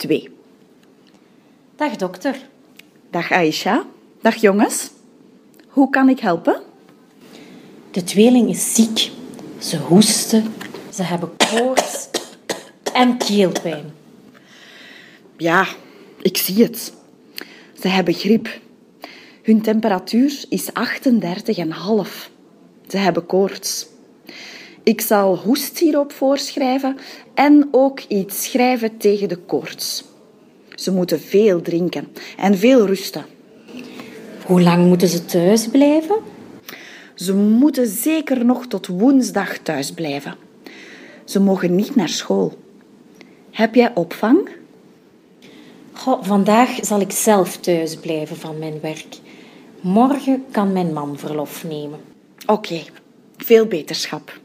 2. Dag dokter. Dag Aisha. Dag jongens. Hoe kan ik helpen? De tweeling is ziek. Ze hoesten, ze hebben koorts en keelpijn. Ja, ik zie het. Ze hebben griep. Hun temperatuur is 38,5. Ze hebben koorts. Ik zal hoestsiroop voorschrijven en ook iets schrijven tegen de koorts. Ze moeten veel drinken en veel rusten. Hoe lang moeten ze thuis blijven? Ze moeten zeker nog tot woensdag thuis blijven. Ze mogen niet naar school. Heb jij opvang? Goh, vandaag zal ik zelf thuis blijven van mijn werk. Morgen kan mijn man verlof nemen. Oké, veel beterschap.